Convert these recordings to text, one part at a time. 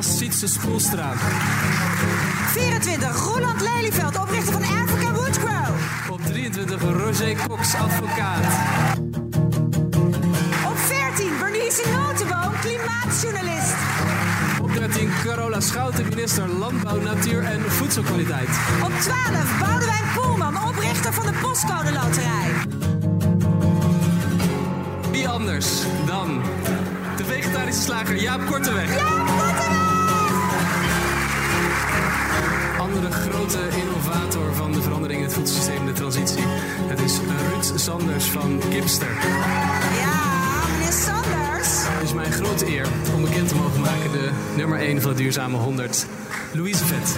naast Sietse Spoelstraat. 24. Roland Lelyveld, oprichter van Africa Woodgrow. Op 23 Roger Cox, advocaat. Op 14. Bernice Notenboom, klimaatjournalist. Op 13 Carola Schouten, minister Landbouw, Natuur en Voedselkwaliteit. Op 12. Boudewijn Poelman, oprichter van de Postcode Loterij. Wie anders dan de vegetarische slager Jaap Korteweg. Jaap Korteweg! Andere grote innovator van de verandering in het voedselsysteem, de transitie. Het is Ruud Sanders van Kipster. Ja, meneer Sanders. Het is mijn grote eer om bekend te mogen maken de nummer 1 van de Duurzame 100, Louise Vet.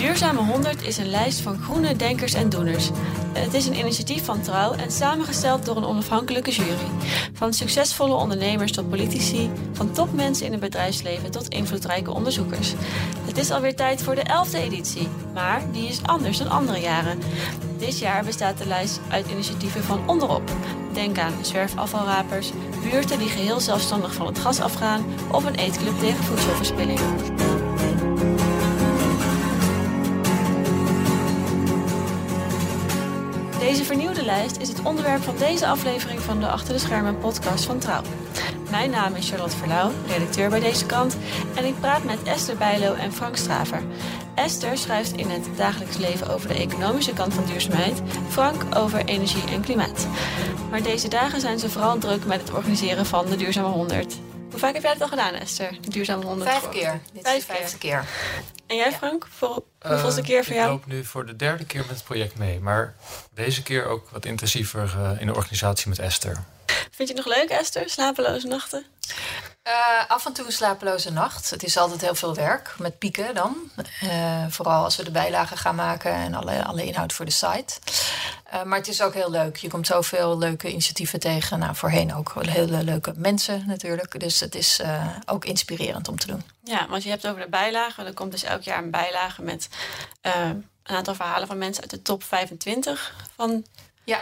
Duurzame 100 is een lijst van groene denkers en doeners. Het is een initiatief van Trouw en samengesteld door een onafhankelijke jury. Van succesvolle ondernemers tot politici, van topmensen in het bedrijfsleven tot invloedrijke onderzoekers. Het is alweer tijd voor de 11e editie, maar die is anders dan andere jaren. Dit jaar bestaat de lijst uit initiatieven van onderop. Denk aan zwerfafvalrapers, buurten die geheel zelfstandig van het gas afgaan of een eetclub tegen voedselverspilling. Deze vernieuwde lijst is het onderwerp van deze aflevering van de Achter de Schermen podcast van Trouw. Mijn naam is Charlotte Verlauw, redacteur bij deze krant, en ik praat met Esther Bijlo en Frank Straver. Esther schrijft in het dagelijks leven over de economische kant van duurzaamheid, Frank over energie en klimaat. Maar deze dagen zijn ze vooral druk met het organiseren van de Duurzame 100. Hoe vaak heb jij het al gedaan, Esther? De Duurzame 100? Vijf keer. Dit is Vijf de vijfde keer. En jij, Frank? Voor hoeveelste Eh, keer voor jou? Ik loop nu voor de derde keer met het project mee. Maar deze keer ook wat intensiever eh, in de organisatie met Esther. Vind je het nog leuk, Esther? Slapeloze nachten? Eh, af en toe een slapeloze nacht. Het is altijd heel veel werk, met pieken dan. Eh, vooral als we de bijlagen gaan maken en alle, alle inhoud voor de site. Eh, maar het is ook heel leuk. Je komt zoveel leuke initiatieven tegen. Nou, voorheen ook hele leuke mensen natuurlijk. Dus het is ook inspirerend om te doen. Ja, want je hebt over de bijlagen. Er komt dus elk jaar een bijlage met een aantal verhalen van mensen uit de top 25 van, Ja.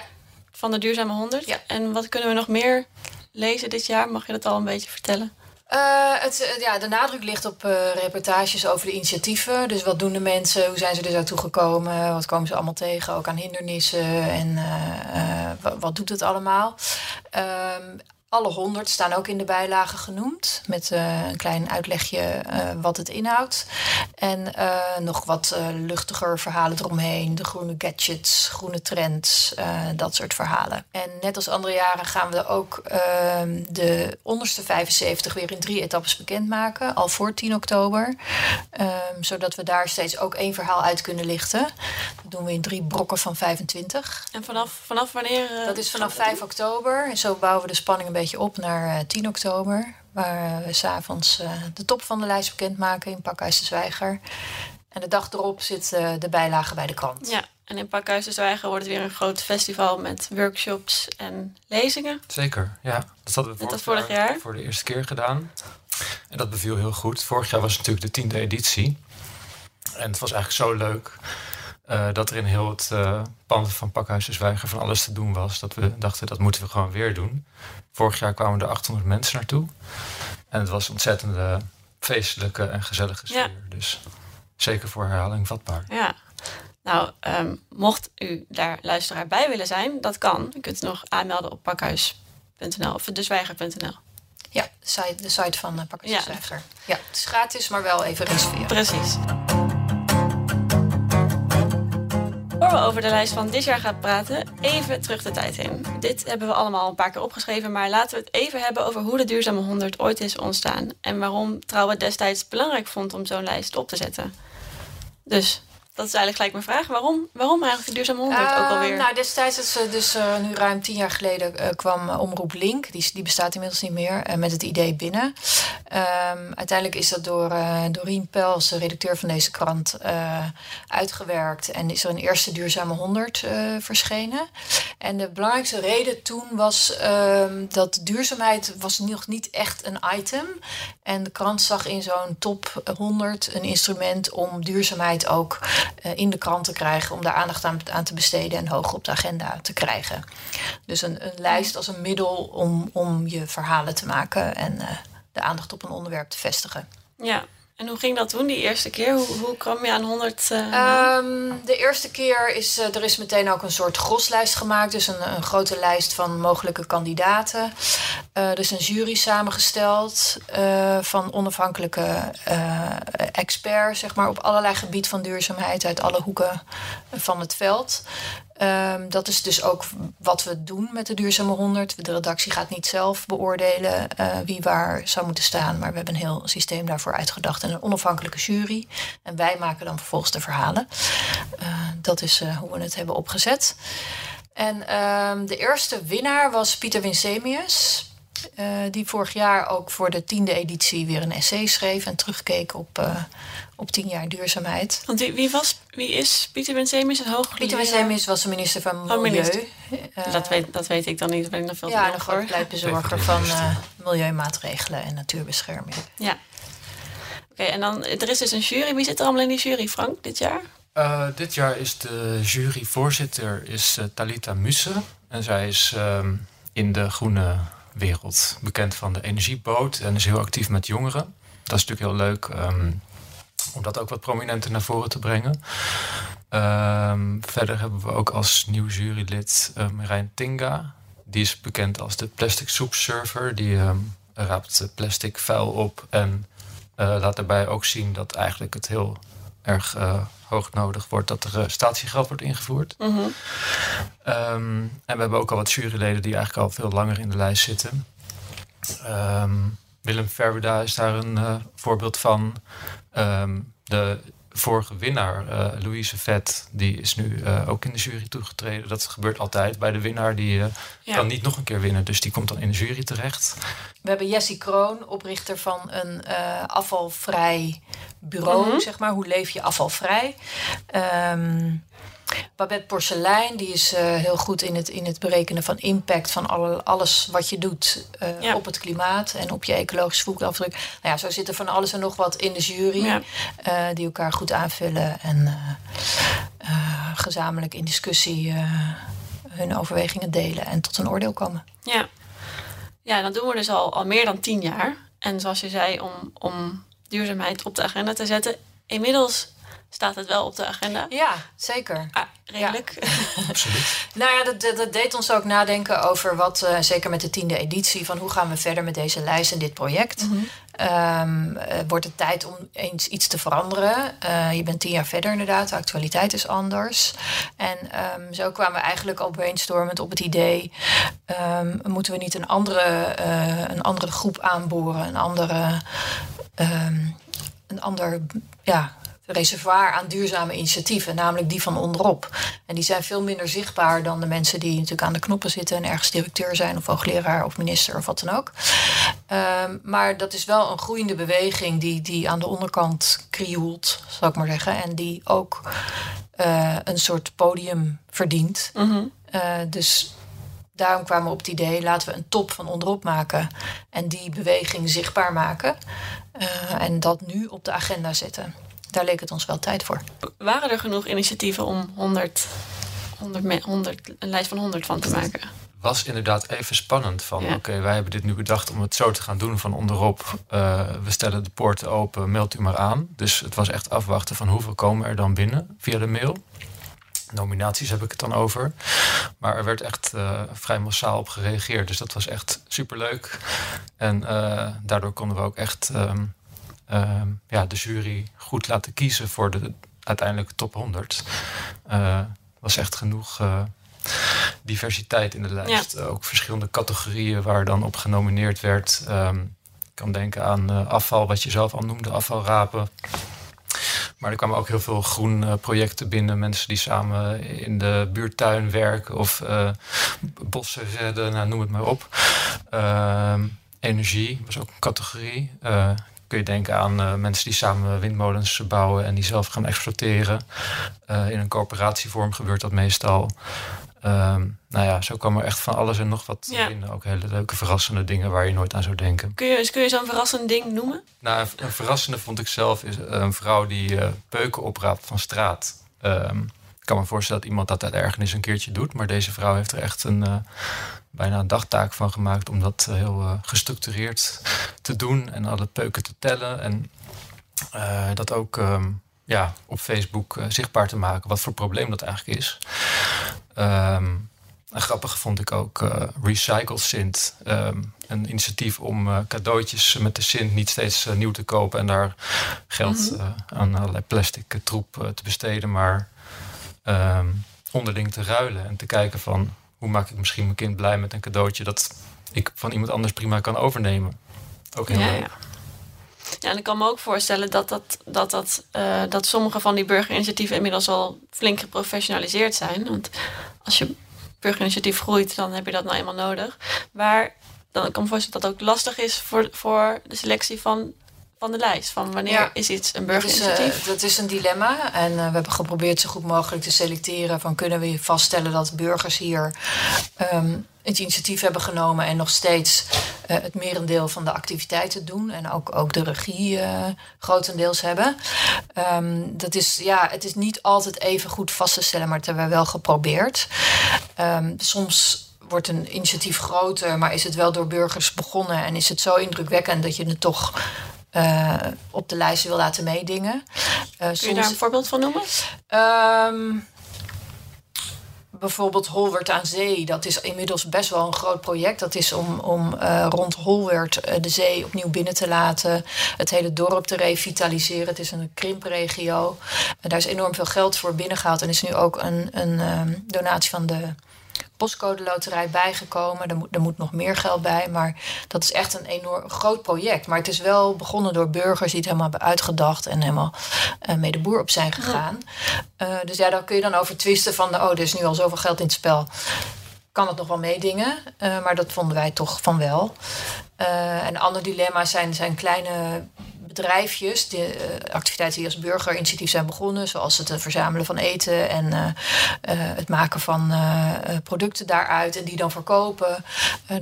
van de Duurzame 100. Ja. En wat kunnen we nog meer lezen dit jaar? Mag je dat al een beetje vertellen? Eh, het, eh, ja, de nadruk ligt op eh, reportages over de initiatieven. Dus wat doen de mensen? Hoe zijn ze er naartoe gekomen? Wat komen ze allemaal tegen? Ook aan hindernissen. En wat, doet het allemaal? Alle honderd staan ook in de bijlage genoemd. Met eh, een klein uitlegje eh, wat het inhoudt. En eh, nog wat luchtiger verhalen eromheen. De groene gadgets, groene trends, dat soort verhalen. En net als andere jaren gaan we ook ehm, de onderste 75 weer in drie etappes bekendmaken. Al voor 10 oktober. Ehm, zodat we daar steeds ook één verhaal uit kunnen lichten. Dat doen we in drie brokken van 25. En vanaf, vanaf wanneer? Dat is vanaf gaan we 5 oktober. En zo bouwen we de spanning een beetje op naar eh, 10 oktober. Waar we s'avonds uh, de top van de lijst bekendmaken in Pakhuis de Zwijger. En de dag erop zit uh, de bijlage bij de krant. Ja, en in Pakhuis de Zwijger wordt het weer een groot festival met workshops en lezingen. Zeker, ja. Dat hadden we Net als vorig, vorig jaar. voor de eerste keer gedaan. En dat beviel heel goed. Vorig jaar was het natuurlijk de tiende editie. En het was eigenlijk zo leuk uh, dat er in heel het uh, pand van Pakhuis de Zwijger van alles te doen was. Dat we dachten, dat moeten we gewoon weer doen. Vorig jaar kwamen er 800 mensen naartoe. En het was een ontzettende feestelijke en gezellige sfeer. Ja. Dus zeker voor herhaling vatbaar. Ja. Nou, um, mocht u daar luisteraar bij willen zijn, dat kan. U kunt nog aanmelden op pakhuis.nl of dezwijger.nl. Ja, de site, de site van uh, Pakhuis ja. de Zwijger. Ja, het is gratis, maar wel even reserveren. Precies. Voor we over de lijst van dit jaar gaan praten, even terug de tijd in. Dit hebben we allemaal een paar keer opgeschreven, maar laten we het even hebben over hoe de Duurzame 100 ooit is ontstaan. En waarom Trouw het destijds belangrijk vond om zo'n lijst op te zetten. Dus dat is eigenlijk gelijk mijn vraag. Waarom, waarom eigenlijk de Duurzame 100 uh, ook alweer? Nou, destijds, is, dus uh, nu ruim tien jaar geleden, uh, kwam Omroep Link. Die, die bestaat inmiddels niet meer. met het idee binnen. Um, uiteindelijk is dat door Doreen Pels, de redacteur van deze krant, uitgewerkt. En is er een eerste Duurzame 100 verschenen. En de belangrijkste reden toen was um, dat duurzaamheid was nog niet echt een item. En de krant zag in zo'n top 100 een instrument om duurzaamheid ook in de krant te krijgen, om daar aandacht aan, te besteden en hoog op de agenda te krijgen. Dus een, een lijst als een middel om, om je verhalen te maken en de aandacht op een onderwerp te vestigen. Ja, en hoe ging dat toen, die eerste keer? Hoe, hoe kwam je aan 100? Uh, um, de eerste keer is uh, er is meteen ook een soort groslijst gemaakt. Dus een, een grote lijst van mogelijke kandidaten. Uh, er is een jury samengesteld van onafhankelijke experts, zeg maar, op allerlei gebied van duurzaamheid uit alle hoeken van het veld. Um, dat is dus ook wat we doen met de Duurzame 100. De redactie gaat niet zelf beoordelen uh, wie waar zou moeten staan. Maar we hebben een heel systeem daarvoor uitgedacht. En een onafhankelijke jury. En wij maken dan vervolgens de verhalen. Uh, dat is uh, hoe we het hebben opgezet. En um, de eerste winnaar was Pieter Winsemius. Die vorig jaar ook voor de tiende editie weer een essay schreef en terugkeek op, op tien jaar duurzaamheid. Want wie, wie, was, wie is Pieter Winsemius, een hoogleraar? Pieter Winsemius was de minister van Milieu. Oh, minister. Uh, dat, weet, dat weet ik dan niet, ben ik nog veel Ja, een groot pleitbezorger van milieumaatregelen en natuurbescherming. Ja. Oké, okay, en dan, er is dus een jury. Wie zit er allemaal in die jury, Frank, dit jaar? dit jaar is de juryvoorzitter is, Talita Musse. En zij is um, in de groene wereld bekend van de energieboot en is heel actief met jongeren. Dat is natuurlijk heel leuk um, om dat ook wat prominenter naar voren te brengen. Um, verder hebben we ook als nieuw jurylid uh, Marijn Tinga. Die is bekend als de plastic soep server. Die um, raapt plastic vuil op en uh, laat daarbij ook zien dat eigenlijk het heel erg uh, hoog nodig wordt dat er uh, statiegeld wordt ingevoerd. Mm -hmm. um, en we hebben ook al wat juryleden die eigenlijk al veel langer in de lijst zitten. Willem Verweda is daar een voorbeeld van. Um, de vorige winnaar, uh, Louise Vet, die is nu uh, ook in de jury toegetreden. Dat gebeurt altijd bij de winnaar. Die uh, ja. kan niet nog een keer winnen, dus die komt dan in de jury terecht. We hebben Jessie Kroon, oprichter van een afvalvrij bureau, mm -hmm. zeg maar. Hoe leef je afvalvrij? Um, Babette Porcelein, die is uh, heel goed in het, in het berekenen van impact van alle, alles wat je doet uh, ja. op het klimaat en op je ecologische voetafdruk. Nou ja, zo zit er van alles en nog wat in de jury, ja. uh, die elkaar goed aanvullen en gezamenlijk in discussie hun overwegingen delen en tot een oordeel komen. Ja, ja dat doen we dus al, al meer dan tien jaar. En zoals je zei, om, om duurzaamheid op de agenda te zetten. Inmiddels staat het wel op de agenda. Ja, zeker. Ah, redelijk. Ja. Absoluut. nou ja, dat, dat, deed ons ook nadenken over wat, uh, zeker met de tiende editie, van hoe gaan we verder met deze lijst en dit project. Mm -hmm. um, uh, wordt het tijd om eens iets te veranderen? Uh, je bent tien jaar verder inderdaad, de actualiteit is anders. En um, zo kwamen we eigenlijk al brainstormend op het idee, um, moeten we niet een andere, een andere groep aanboren, een andere, een ander, ja, reservoir aan duurzame initiatieven, namelijk die van onderop. En die zijn veel minder zichtbaar dan de mensen die natuurlijk aan de knoppen zitten en ergens directeur zijn of hoogleraar of minister of wat dan ook. Um, maar dat is wel een groeiende beweging die, die aan de onderkant krioelt, zal ik maar zeggen. En die ook uh, een soort podium verdient. Mm -hmm. uh, dus daarom kwamen we op het idee, laten we een top van onderop maken en die beweging zichtbaar maken. Uh, en dat nu op de agenda zetten daar leek het ons wel tijd voor. Waren er genoeg initiatieven om 100, 100, 100, een lijst van 100 van te maken? was inderdaad even spannend. Van ja. oké, okay, wij hebben dit nu bedacht om het zo te gaan doen van onderop. Uh, we stellen de poorten open, mailt u maar aan. Dus het was echt afwachten van hoeveel komen er dan binnen via de mail. Nominaties heb ik het dan over. Maar er werd echt uh, vrij massaal op gereageerd. Dus dat was echt superleuk. En uh, daardoor konden we ook echt um, uh, ja, de jury goed laten kiezen voor de uiteindelijke top 100. Uh, was echt genoeg uh, diversiteit in de lijst. Ja. Ook verschillende categorieën waar dan op genomineerd werd. Um, ik kan denken aan uh, afval, wat je zelf al noemde, afvalrapen. Maar er kwamen ook heel veel groen uh, projecten binnen. Mensen die samen in de buurtuin werken of uh, bossen redden, nou, noem het maar op. Uh, energie was ook een categorie. Kun je denken aan uh, mensen die samen windmolens bouwen en die zelf gaan exploiteren. Uh, in een coöperatievorm gebeurt dat meestal. Ehm, nou ja, zo kwam er echt van alles en nog wat Ja. in. Ook hele leuke, verrassende dingen waar je nooit aan zou denken. Kun je, kun je zo'n verrassend ding noemen? Nou, een- een verrassende vond ik zelf is een vrouw die eh, peuken opraapt van straat. Ik kan me voorstellen dat iemand dat uit ergernis een keertje doet. Maar deze vrouw heeft er echt een, eh, bijna een dagtaak van gemaakt om dat eh, heel eh, gestructureerd te doen. En alle peuken te tellen. En dat ook ehm, ja, op Facebook zichtbaar te maken. Wat voor probleem dat eigenlijk is. Ehm, en grappig vond ik ook eh Recycle Sint. ehm, een initiatief om cadeautjes met de Sint niet steeds nieuw te kopen en daar geld Mhm. aan allerlei plastic troep te besteden, maar ehm, onderling te ruilen en te kijken van hoe maak ik misschien mijn kind blij met een cadeautje dat ik van iemand anders prima kan overnemen. Ook heel Ja, leuk. ja. Ja, en ik kan me ook voorstellen dat, dat, dat, dat, eh, dat sommige van die burgerinitiatieven inmiddels al flink geprofessionaliseerd zijn. Want als je burgerinitiatief groeit, dan heb je dat nou eenmaal nodig. Maar dan kan ik me voorstellen dat het ook lastig is voor, voor de selectie van, van de lijst. Van wanneer Ja. is iets een Dat is, burgerinitiatief? eh, dat is een dilemma. En eh, we hebben geprobeerd zo goed mogelijk te selecteren. Van kunnen we vaststellen dat burgers hier ehm, het initiatief hebben genomen en nog steeds eh, het merendeel van de activiteiten doen. En ook, ook de regie eh, grotendeels hebben. Ehm, dat is, ja, het is niet altijd even goed vast te stellen, maar dat hebben we wel geprobeerd. Ehm, soms wordt een initiatief groter, maar is het wel door burgers begonnen en is het zo indrukwekkend dat je het toch eh, op de lijst wil laten meedingen. Eh, Kun je daar een voorbeeld van noemen? Ehm, bijvoorbeeld Holwert aan Zee. Dat is inmiddels best wel een groot project. Dat is om, om eh, rond Holwert de zee opnieuw binnen te laten. Het hele dorp te revitaliseren. Het is een krimpregio. Daar is enorm veel geld voor binnengehaald. En is nu ook een, een ehm, donatie van de postcode loterij bijgekomen. Er moet, er moet nog meer geld bij. Maar dat is echt een enorm groot project. Maar het is wel begonnen door burgers die het helemaal hebben uitgedacht. En helemaal eh mee de boer op zijn gegaan. Eh, dus ja, daar kun je dan over twisten van... oh, er is nu al zoveel geld in het spel. Kan het nog wel meedingen? Eh, maar dat vonden wij toch van wel. Eh, en andere dilemma's zijn, zijn kleine bedrijfjes, de eh, activiteiten die als burgerinitiatief zijn begonnen, zoals het eh, verzamelen van eten en eh, het maken van producten daaruit en die dan verkopen.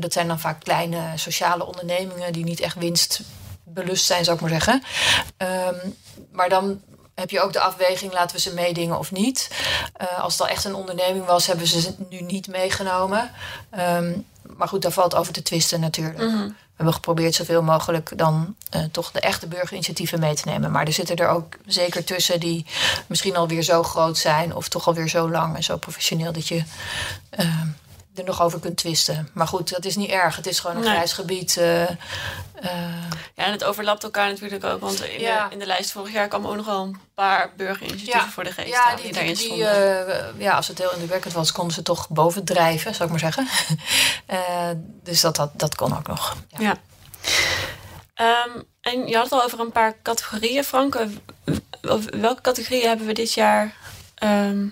Dat zijn dan vaak kleine sociale ondernemingen die niet echt winstbelust zijn, zou ik maar zeggen. Ehm, maar dan heb je ook de afweging, laten we ze meedingen of niet. Als het al echt een onderneming was, hebben ze ze nu niet meegenomen. Ehm, maar goed, daar valt over te twisten natuurlijk. We hebben geprobeerd zoveel mogelijk dan eh, toch de echte burgerinitiatieven mee te nemen. Maar er zitten er ook zeker tussen die misschien alweer zo groot zijn... of toch alweer zo lang en zo professioneel dat je eh, er nog over kunt twisten. Maar goed, dat is niet erg. Het is gewoon een Nee. grijs gebied. eh, eh, Ja, en het overlapt elkaar natuurlijk ook. Want in, Ja. de, in de lijst vorig jaar kwamen ook nog wel een paar burgerinitiatieven Ja. voor de geest Ja, die, die, die, daarin die, eh, ja, als het heel indrukwekkend was, konden ze toch bovendrijven, zou ik maar zeggen. Dus dat, dat, dat kon ook nog. Ja. Ja. Ehm, en je had het al over een paar categorieën, Frank. Welke categorieën hebben we dit jaar ehm,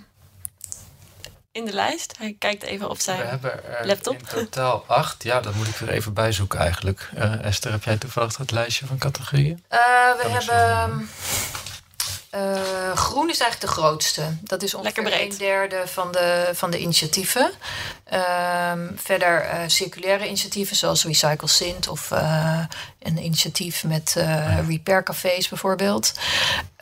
in de lijst? Hij kijkt even op We zijn... hebben er laptop. in totaal acht. Ja, dat moet ik er even bijzoeken eigenlijk. Eh, Esther, heb jij toevallig het lijstje van categorieën? Eh, we hebben. eh, groen is eigenlijk de grootste. Dat is ongeveer een derde van de, van de initiatieven. Ehm, verder eh, circulaire initiatieven zoals Recycle Sint of eh, een initiatief met eh repair cafés bijvoorbeeld.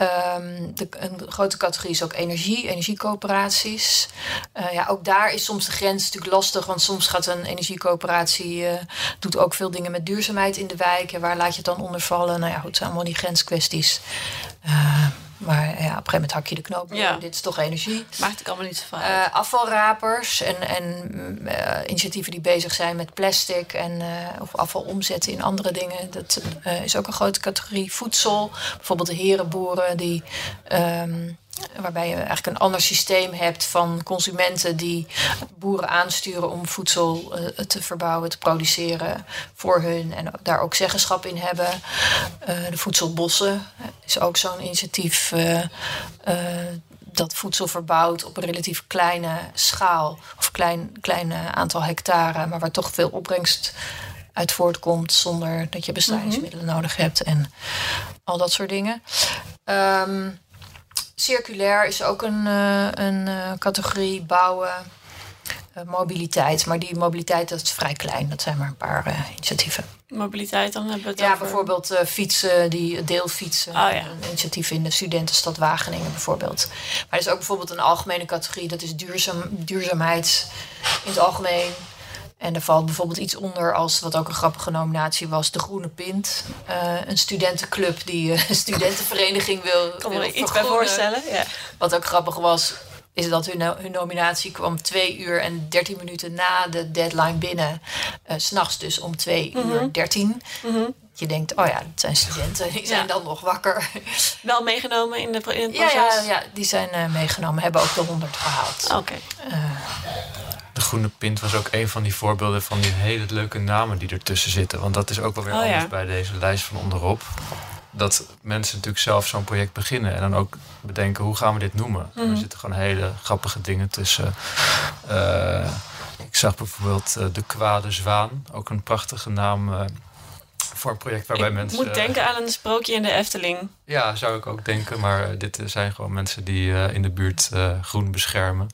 Ehm, de, een grote categorie is ook energie, energiecoöperaties. Eh, ja, ook daar is soms de grens natuurlijk lastig, want soms gaat een energiecoöperatie eh, doet ook veel dingen met duurzaamheid in de wijk. En waar laat je het dan onder vallen? Nou ja, goed, het zijn allemaal die grenskwesties. Eh, maar ja, op een gegeven moment hak je de knoop. Ja. Dit is toch energie. Maakt het allemaal niet zo. Eh, afvalrapers en, en mm, initiatieven die bezig zijn met plastic en, of afval omzetten in andere dingen. Dat is ook een grote categorie. Voedsel, bijvoorbeeld de herenboeren, die, ehm, waarbij je eigenlijk een ander systeem hebt van consumenten die boeren aansturen om voedsel eh, te verbouwen, te produceren voor hun en daar ook zeggenschap in hebben. Eh, de voedselbossen is ook zo'n initiatief. eh, eh, dat voedsel verbouwt op een relatief kleine schaal of klein, klein eh, aantal hectare, maar waar toch veel opbrengst uit voortkomt zonder dat je bestrijdingsmiddelen nodig hebt en al dat soort dingen. Ehm, circulair is ook een, eh, een eh, categorie bouwen. eh, mobiliteit. Maar die mobiliteit dat is vrij klein. Dat zijn maar een paar initiatieven. Mobiliteit, dan hebben we het Ja, over... bijvoorbeeld fietsen, die deelfietsen. Oh, ja. Een initiatief in de studentenstad Wageningen bijvoorbeeld. Maar er is ook bijvoorbeeld een algemene categorie. Dat is duurzaam, duurzaamheid in het algemeen. En er valt bijvoorbeeld iets onder als, wat ook een grappige nominatie was, de Groene Pint. Eh, een studentenclub die eh, een studentenvereniging wil, Ik kan wil me iets bij voorstellen. Ja. Wat ook grappig was, is dat hun, hun nominatie kwam twee uur en dertien minuten na de deadline binnen. Eh, S S'nachts dus om twee uur dertien. Je denkt, oh ja, dat zijn studenten, die zijn Ja. dan nog wakker. Wel meegenomen in, de, in het proces? ja, ja, die zijn eh, meegenomen, hebben ook de 100 gehaald. Oké. Groene Pint was ook een van die voorbeelden van die hele leuke namen die ertussen zitten. Want dat is ook wel weer Oh, ja. anders bij deze lijst van onderop. Dat mensen natuurlijk zelf zo'n project beginnen en dan ook bedenken hoe gaan we dit noemen. Mhm. Er zitten gewoon hele grappige dingen tussen. Eh, ik zag bijvoorbeeld eh, De Kwade Zwaan, ook een prachtige naam eh, voor een project waarbij ik mensen. moet denken aan een sprookje in de Efteling. Ja, zou ik ook denken. Maar dit zijn gewoon mensen die in de buurt groen beschermen.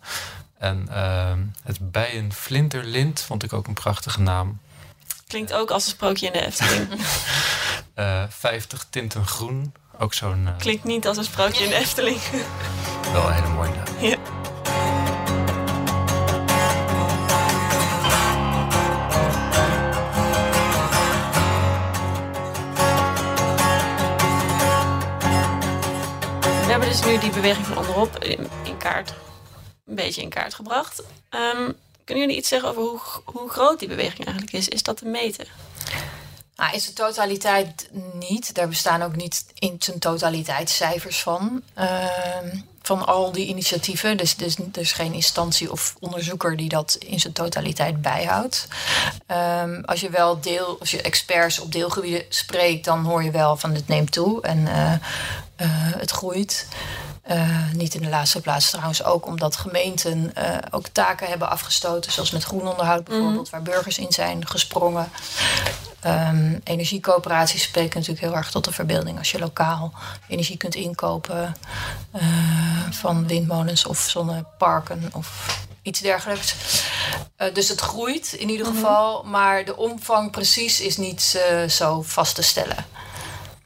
En ehm, het Bijenflinterlint vond ik ook een prachtige naam. Klinkt ook als een sprookje in de Efteling. Eh 50 tinten groen. Ook zo'n eh, Klinkt niet als een sprookje in de Efteling. wel een hele mooie naam. Ja. We hebben dus nu die beweging van onderop in, in kaart, een beetje in kaart gebracht. Ehm, kunnen jullie iets zeggen over hoe, hoe groot die beweging eigenlijk is? Is dat te meten? Nou, zijn totaliteit niet. Daar bestaan ook niet in zijn totaliteit cijfers van. Ehm, van al die initiatieven. Dus, dus er is geen instantie of onderzoeker die dat in zijn totaliteit bijhoudt. Ehm, als je wel deel, als je experts op deelgebieden spreekt, dan hoor je wel van het neemt toe en eh, eh, het groeit. Eh, niet in de laatste plaats trouwens ook omdat gemeenten ook taken hebben afgestoten, zoals met groenonderhoud bijvoorbeeld, waar burgers in zijn gesprongen. Ehm, energiecoöperaties spreken natuurlijk heel erg tot de verbeelding als je lokaal energie kunt inkopen eh, van windmolens of zonneparken of iets dergelijks. Eh, dus het groeit in ieder geval, maar de omvang precies is niet eh, zo vast te stellen.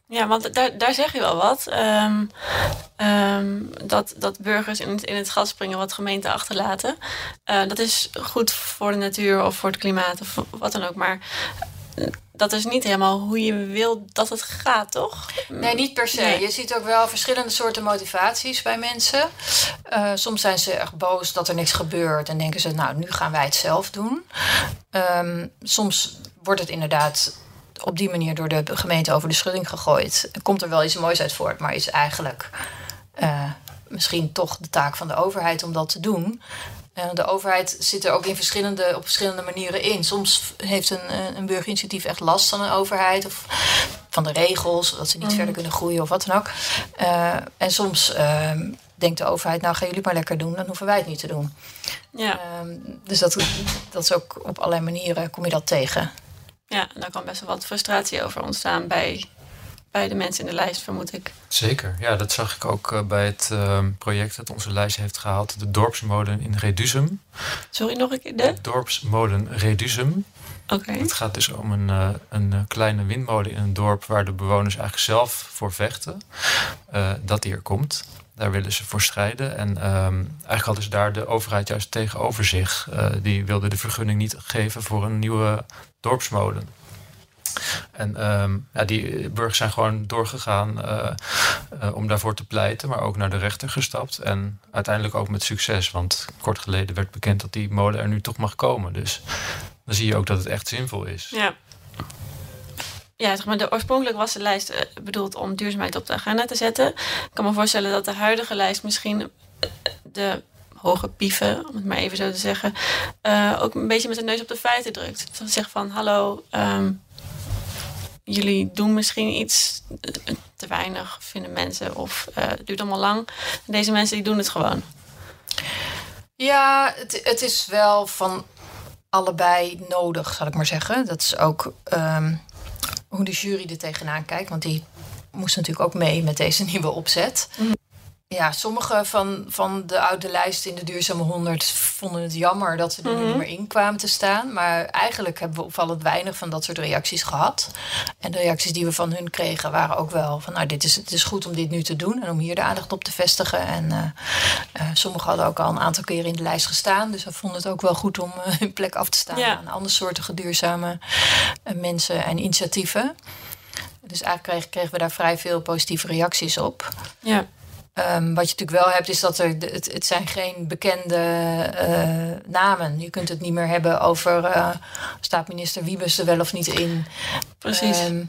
Ja, want daar, daar zeg je wel wat. Ehm, ehm, dat, dat burgers in het, in het gat springen wat gemeenten achterlaten. Eh, dat is goed voor de natuur of voor het klimaat of wat dan ook. Maar dat is niet helemaal hoe je wil dat het gaat, toch? Nee, niet per se. Nee. Je ziet ook wel verschillende soorten motivaties bij mensen. Eh, soms zijn ze echt boos dat er niks gebeurt en denken ze, nou, nu gaan wij het zelf doen. Ehm, soms wordt het inderdaad op die manier door de gemeente over de schutting gegooid. Komt er wel iets moois uit voort, maar is eigenlijk eh, misschien toch de taak van de overheid om dat te doen. Eh, de overheid zit er ook in verschillende, op verschillende manieren in. Soms heeft een, eh, een burgerinitiatief echt last van een overheid of van de regels, dat ze niet verder kunnen groeien of wat dan ook. Eh, en soms ehm, denkt de overheid, nou gaan jullie maar lekker doen, dan hoeven wij het niet te doen. Ja, Ehm, dus dat, dat is ook op allerlei manieren kom je dat tegen. ja, en daar kan best wel wat frustratie over ontstaan bij, bij de mensen in de lijst, vermoed ik. Zeker, ja, dat zag ik ook eh, bij het ehm, project dat onze lijst heeft gehaald. De dorpsmolen in Reduzum. Sorry, nog een keer de? De dorpsmolen Reduzum. Oké. Het gaat dus om een, eh, een eh, kleine windmolen in een dorp waar de bewoners eigenlijk zelf voor vechten. dat die er komt. Daar willen ze voor strijden. En ehm, eigenlijk hadden ze daar de overheid juist tegenover zich. Die wilde de vergunning niet geven voor een nieuwe dorpsmolen. En ehm, ja, die burgers zijn gewoon doorgegaan eh, eh, om daarvoor te pleiten, maar ook naar de rechter gestapt. En uiteindelijk ook met succes, want kort geleden werd bekend dat die molen er nu toch mag komen. Dus dan zie je ook dat het echt zinvol is. Ja. Ja, zeg maar, de, oorspronkelijk was de lijst eh, bedoeld om duurzaamheid op de agenda te zetten. Ik kan me voorstellen dat de huidige lijst misschien de hoge pieven, om het maar even zo te zeggen, ook een beetje met de neus op de feiten drukt. Dat van, hallo, ehm, jullie doen misschien iets eh, te weinig, vinden mensen, of eh, het duurt allemaal lang. Deze mensen die doen het gewoon. Ja, het, het is wel van allebei nodig, zal ik maar zeggen. Dat is ook ehm, hoe de jury er tegenaan kijkt. Want die moest natuurlijk ook mee met deze nieuwe opzet. Ja, sommige van, van de oude lijst in de Duurzame 100 vonden het jammer dat ze er Mhm. niet meer in kwamen te staan. Maar eigenlijk hebben we opvallend weinig van dat soort reacties gehad. En de reacties die we van hun kregen waren ook wel van... nou, dit is, het is goed om dit nu te doen en om hier de aandacht op te vestigen. En eh, eh, sommigen hadden ook al een aantal keren in de lijst gestaan. Dus we vonden het ook wel goed om eh, hun plek af te staan Ja. aan andersoortige duurzame eh, mensen en initiatieven. Dus eigenlijk kregen, kregen we daar vrij veel positieve reacties op. Ja. Ehm, wat je natuurlijk wel hebt, is dat er, het, het zijn geen bekende eh, namen. Je kunt het niet meer hebben over eh, staat minister Wiebes er wel of niet in. Precies. Ehm,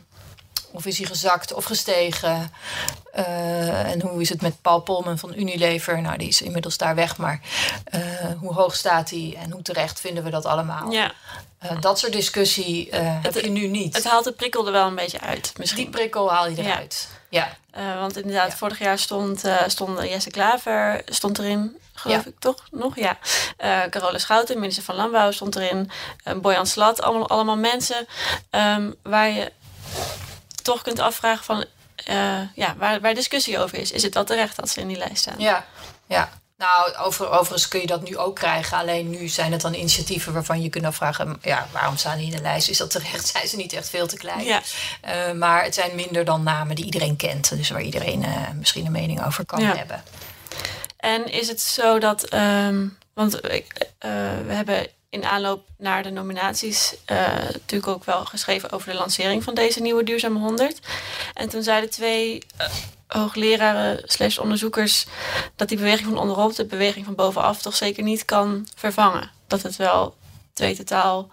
of is hij gezakt of gestegen? Eh, en hoe is het met Paul Polman van Unilever? Nou, die is inmiddels daar weg, maar hoe hoog staat hij en hoe terecht vinden we dat allemaal? ja. Eh, dat soort discussie eh, heb je nu niet. Het haalt de prikkel er wel een beetje uit, misschien. Die prikkel haal je Ja. eruit. Ja. Eh, want inderdaad, Ja. vorig jaar stond, stond Jesse Klaver stond erin, geloof Ja. ik toch nog? Ja. Carole Schouten, minister van Landbouw, stond erin. Boyan Slat, allemaal, allemaal mensen ehm, waar je toch kunt afvragen van... ja, waar, waar discussie over is. Is het wel terecht dat ze in die lijst staan? Ja, ja. Nou, over, overigens kun je dat nu ook krijgen. Alleen nu zijn het dan initiatieven waarvan je kunt afvragen... ja, waarom staan die in de lijst? Is dat terecht? Zijn ze niet echt veel te klein? Ja. Eh, maar het zijn minder dan namen die iedereen kent. Dus waar iedereen eh, misschien een mening over kan Ja. hebben. En is het zo dat, ehm, want ik, eh, we hebben in aanloop naar de nominaties natuurlijk ook wel geschreven over de lancering van deze nieuwe Duurzame 100. En toen zeiden twee hoogleraren slash onderzoekers dat die beweging van onderop de beweging van bovenaf toch zeker niet kan vervangen. Dat het wel twee totaal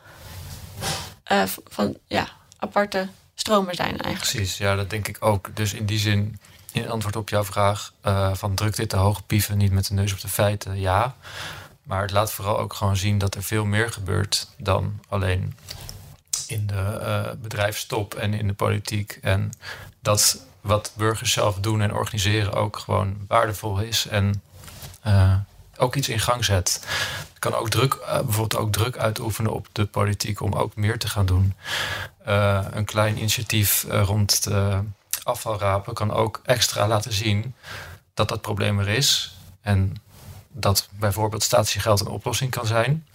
eh, van ja, aparte stromen zijn eigenlijk. Precies, ja, dat denk ik ook. Dus in die zin, in antwoord op jouw vraag, eh, van drukt dit de hoge pieven niet met de neus op de feiten? Ja. Maar het laat vooral ook gewoon zien dat er veel meer gebeurt dan alleen in de eh, bedrijfstop en in de politiek. En dat wat burgers zelf doen en organiseren ook gewoon waardevol is en eh, ook iets in gang zet. Het kan ook druk, eh, bijvoorbeeld ook druk uitoefenen op de politiek om ook meer te gaan doen. Eh, een klein initiatief rond afvalrapen kan ook extra laten zien dat dat probleem er is. En dat bijvoorbeeld statiegeld een oplossing kan zijn.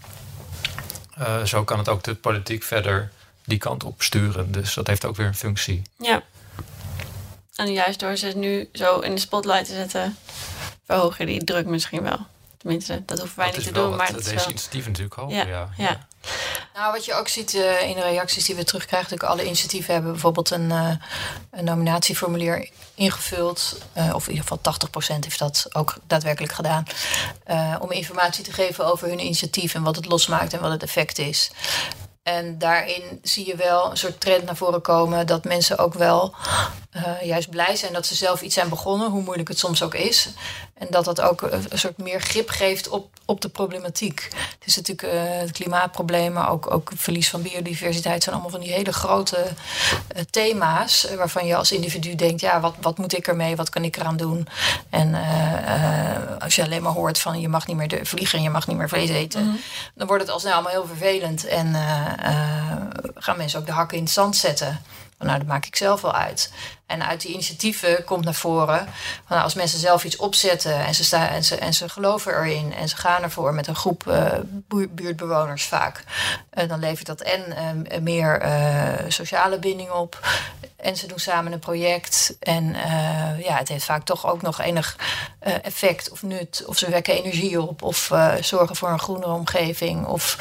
Zo kan het ook de politiek verder die kant op sturen. Dus dat heeft ook weer een functie. Ja. En juist door ze nu zo in de spotlight te zetten, verhoog je die druk misschien wel. Tenminste, dat hoeven wij dat niet is te doen, wat maar dat is deze wel... initiatieven natuurlijk hopen. Ja, Ja, ja. Nou, wat je ook ziet eh, in de reacties die we terugkrijgen, natuurlijk alle initiatieven hebben bijvoorbeeld een, eh, een nominatieformulier ingevuld. eh, of in ieder geval 80% heeft dat ook daadwerkelijk gedaan. eh, om informatie te geven over hun initiatief en wat het losmaakt en wat het effect is. En daarin zie je wel een soort trend naar voren komen dat mensen ook wel eh, juist blij zijn dat ze zelf iets zijn begonnen, hoe moeilijk het soms ook is. En dat dat ook een, soort meer grip geeft op, op de problematiek. Het is natuurlijk eh, het klimaatprobleem, maar ook, ook verlies van biodiversiteit zijn allemaal van die hele grote eh, thema's. eh, waarvan je als individu denkt, ja, wat, wat moet ik ermee? Wat kan ik eraan doen? En als je alleen maar hoort van je mag niet meer vliegen en je mag niet meer vlees eten, dan wordt het al snel allemaal heel vervelend. En gaan mensen ook de hakken in het zand zetten. Nou, dat maak ik zelf wel uit. En uit die initiatieven komt naar voren. Nou, als mensen zelf iets opzetten en ze, staan, en, ze, en ze geloven erin en ze gaan ervoor met een groep eh, buur- buurtbewoners vaak. Eh, dan levert dat en eh, meer eh, sociale binding op. En ze doen samen een project. En ja, het heeft vaak toch ook nog enig effect of nut. Of ze wekken energie op. Of zorgen voor een groenere omgeving. Of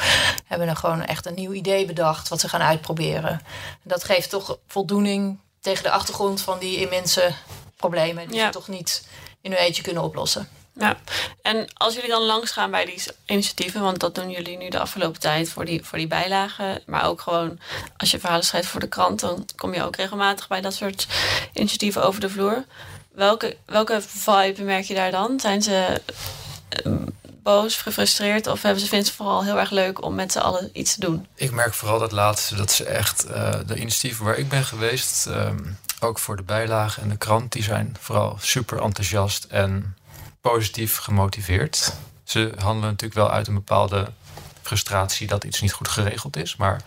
hebben er gewoon echt een nieuw idee bedacht wat ze gaan uitproberen. Dat geeft toch voldoening tegen de achtergrond van die immense problemen die Ja. ze toch niet in hun eentje kunnen oplossen. Ja, en als jullie dan langsgaan bij die initiatieven, want dat doen jullie nu de afgelopen tijd voor die, voor die bijlagen, maar ook gewoon als je verhalen schrijft voor de krant, dan kom je ook regelmatig bij dat soort initiatieven over de vloer. Welke, welke vibe merk je daar dan? Zijn ze eh, boos, gefrustreerd of hebben ze, vinden ze vooral heel erg leuk om met z'n allen iets te doen? Ik merk vooral dat laatste, dat ze echt eh, de initiatieven waar ik ben geweest, ehm, ook voor de bijlagen en de krant, die zijn vooral super enthousiast en positief gemotiveerd. Ze handelen natuurlijk wel uit een bepaalde frustratie dat iets niet goed geregeld is, maar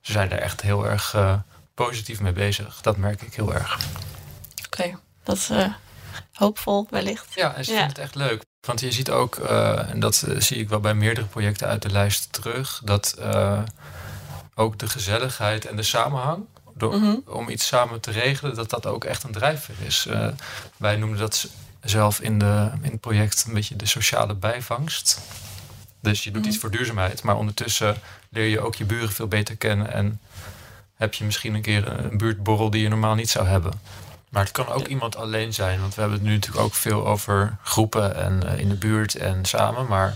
ze zijn er echt heel erg eh, positief mee bezig. Dat merk ik heel erg. Oké, dat eh, hoopvol wellicht. Ja, en ze Ja. vinden het echt leuk. Want je ziet ook, eh, en dat zie ik wel bij meerdere projecten uit de lijst terug, dat ook de gezelligheid en de samenhang, door, Mhm. om iets samen te regelen, dat dat ook echt een drijfveer is. Wij noemen dat zelf in, de, in het project een beetje de sociale bijvangst. Dus je doet Mhm. iets voor duurzaamheid, maar ondertussen leer je ook je buren veel beter kennen en heb je misschien een keer een buurtborrel die je normaal niet zou hebben. Maar het kan ook iemand alleen zijn, want we hebben het nu natuurlijk ook veel over groepen en eh, in de buurt en samen. Maar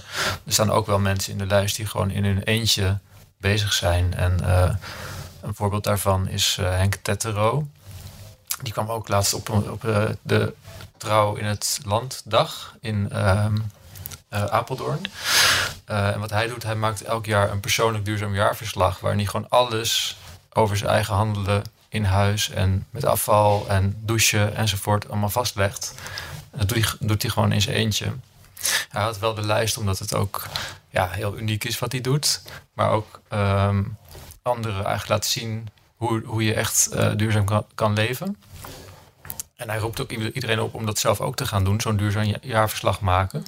er staan ook wel mensen in de lijst die gewoon in hun eentje bezig zijn. En eh, een voorbeeld daarvan is eh, Henk Tettero. Die kwam ook laatst op, op de Trouw in het Landdag in ehm, eh, Apeldoorn. Eh, en wat hij doet, hij maakt elk jaar een persoonlijk duurzaam jaarverslag... waarin hij gewoon alles over zijn eigen handelen in huis... en met afval en douchen enzovoort allemaal vastlegt. Dat doet hij, gewoon in zijn eentje. Hij had wel de lijst, omdat het ook ja, heel uniek is wat hij doet. Maar ook ehm, anderen eigenlijk laat zien hoe, hoe je echt eh, duurzaam kan leven. En hij roept ook iedereen op om dat zelf ook te gaan doen, zo'n duurzaam ja- jaarverslag maken.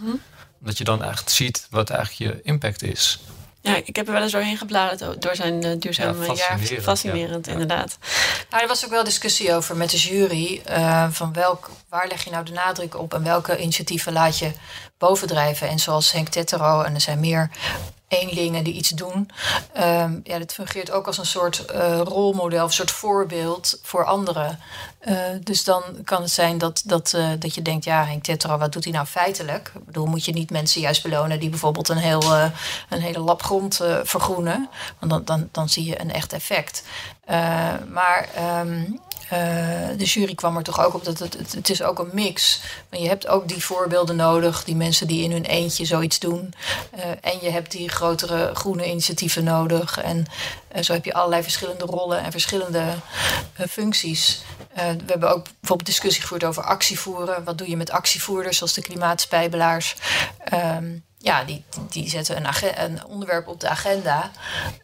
Dat je dan echt ziet wat eigenlijk je impact is. Ja, ik heb er wel eens doorheen gebladerd door zijn eh, duurzame Ja, jaar. fascinerend, Fascinerend, ja. inderdaad. Nou, er was ook wel discussie over met de jury. eh, van welk, waar leg je nou de nadruk op en welke initiatieven laat je bovendrijven? En zoals Henk Tettero, en er zijn meer eenlingen die iets doen. ehm, ja, dat fungeert ook als een soort eh, rolmodel, een soort voorbeeld voor anderen. Eh, dus dan kan het zijn dat, dat, eh, dat je denkt, ja, Henk Tettero, wat doet hij nou feitelijk? Ik bedoel, moet je niet mensen juist belonen die bijvoorbeeld een, heel, een hele lap grond vergroenen? Want dan, dan, dan zie je een echt effect. Maar ehm, eh, de jury kwam er toch ook op dat het, het, is ook een mix. Maar je hebt ook die voorbeelden nodig, die mensen die in hun eentje zoiets doen. Eh, en je hebt die grotere groene initiatieven nodig. En eh, zo heb je allerlei verschillende rollen en verschillende eh, functies. Eh, we hebben ook bijvoorbeeld discussie gevoerd over actievoeren. Wat doe je met actievoerders, zoals de klimaatspijbelaars? Ehm, ja, die, die zetten een, een onderwerp op de agenda.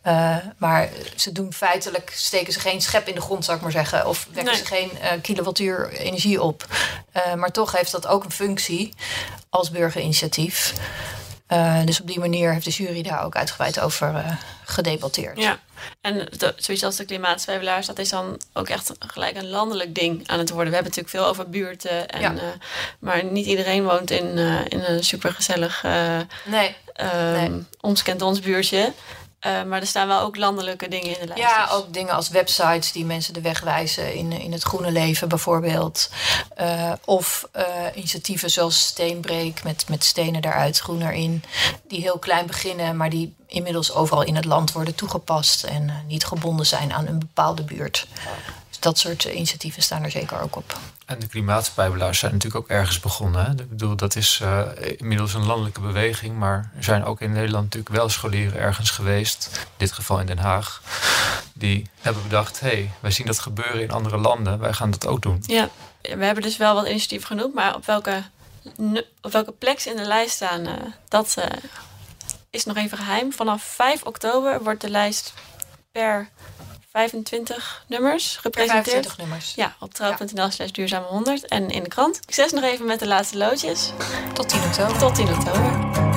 Eh, maar ze doen feitelijk, steken ze geen schep in de grond, zou ik maar zeggen. Of wekken Nee. ze geen eh, kilowattuur energie op. Eh, maar toch heeft dat ook een functie als burgerinitiatief. Eh, dus op die manier heeft de jury daar ook uitgebreid over eh, gedebatteerd. Ja, en de, zoiets als de klimaatspijbelaars, dat is dan ook echt gelijk een landelijk ding aan het worden. We hebben natuurlijk veel over buurten, en, Ja. eh, maar niet iedereen woont in, in een supergezellig Nee, ehm, Nee. ons kent ons buurtje. Eh, maar er staan wel ook landelijke dingen in de lijst. Ja, ook dingen als websites die mensen de weg wijzen in, in het groene leven bijvoorbeeld. Eh, of eh, initiatieven zoals Steenbreek met, met stenen daaruit, groen erin. Die heel klein beginnen, maar die inmiddels overal in het land worden toegepast. En niet gebonden zijn aan een bepaalde buurt. Dat soort eh, initiatieven staan er zeker ook op. En de klimaatspijbelaars zijn natuurlijk ook ergens begonnen. Hè? Ik bedoel, dat is eh, inmiddels een landelijke beweging. Maar er zijn ook in Nederland natuurlijk wel scholieren ergens geweest. In dit geval in Den Haag. Die hebben bedacht, hé, hey, wij zien dat gebeuren in andere landen. Wij gaan dat ook doen. Ja, we hebben dus wel wat initiatieven genoemd, maar op welke, op welke plek ze in de lijst staan, eh, dat eh, is nog even geheim. Vanaf 5 oktober wordt de lijst per 25 nummers gepresenteerd. 25 nummers. Ja, op trouw.nl slash duurzame 100 en in de krant. Succes nog even met de laatste loodjes. Tot 10 oktober. Tot 10 oktober.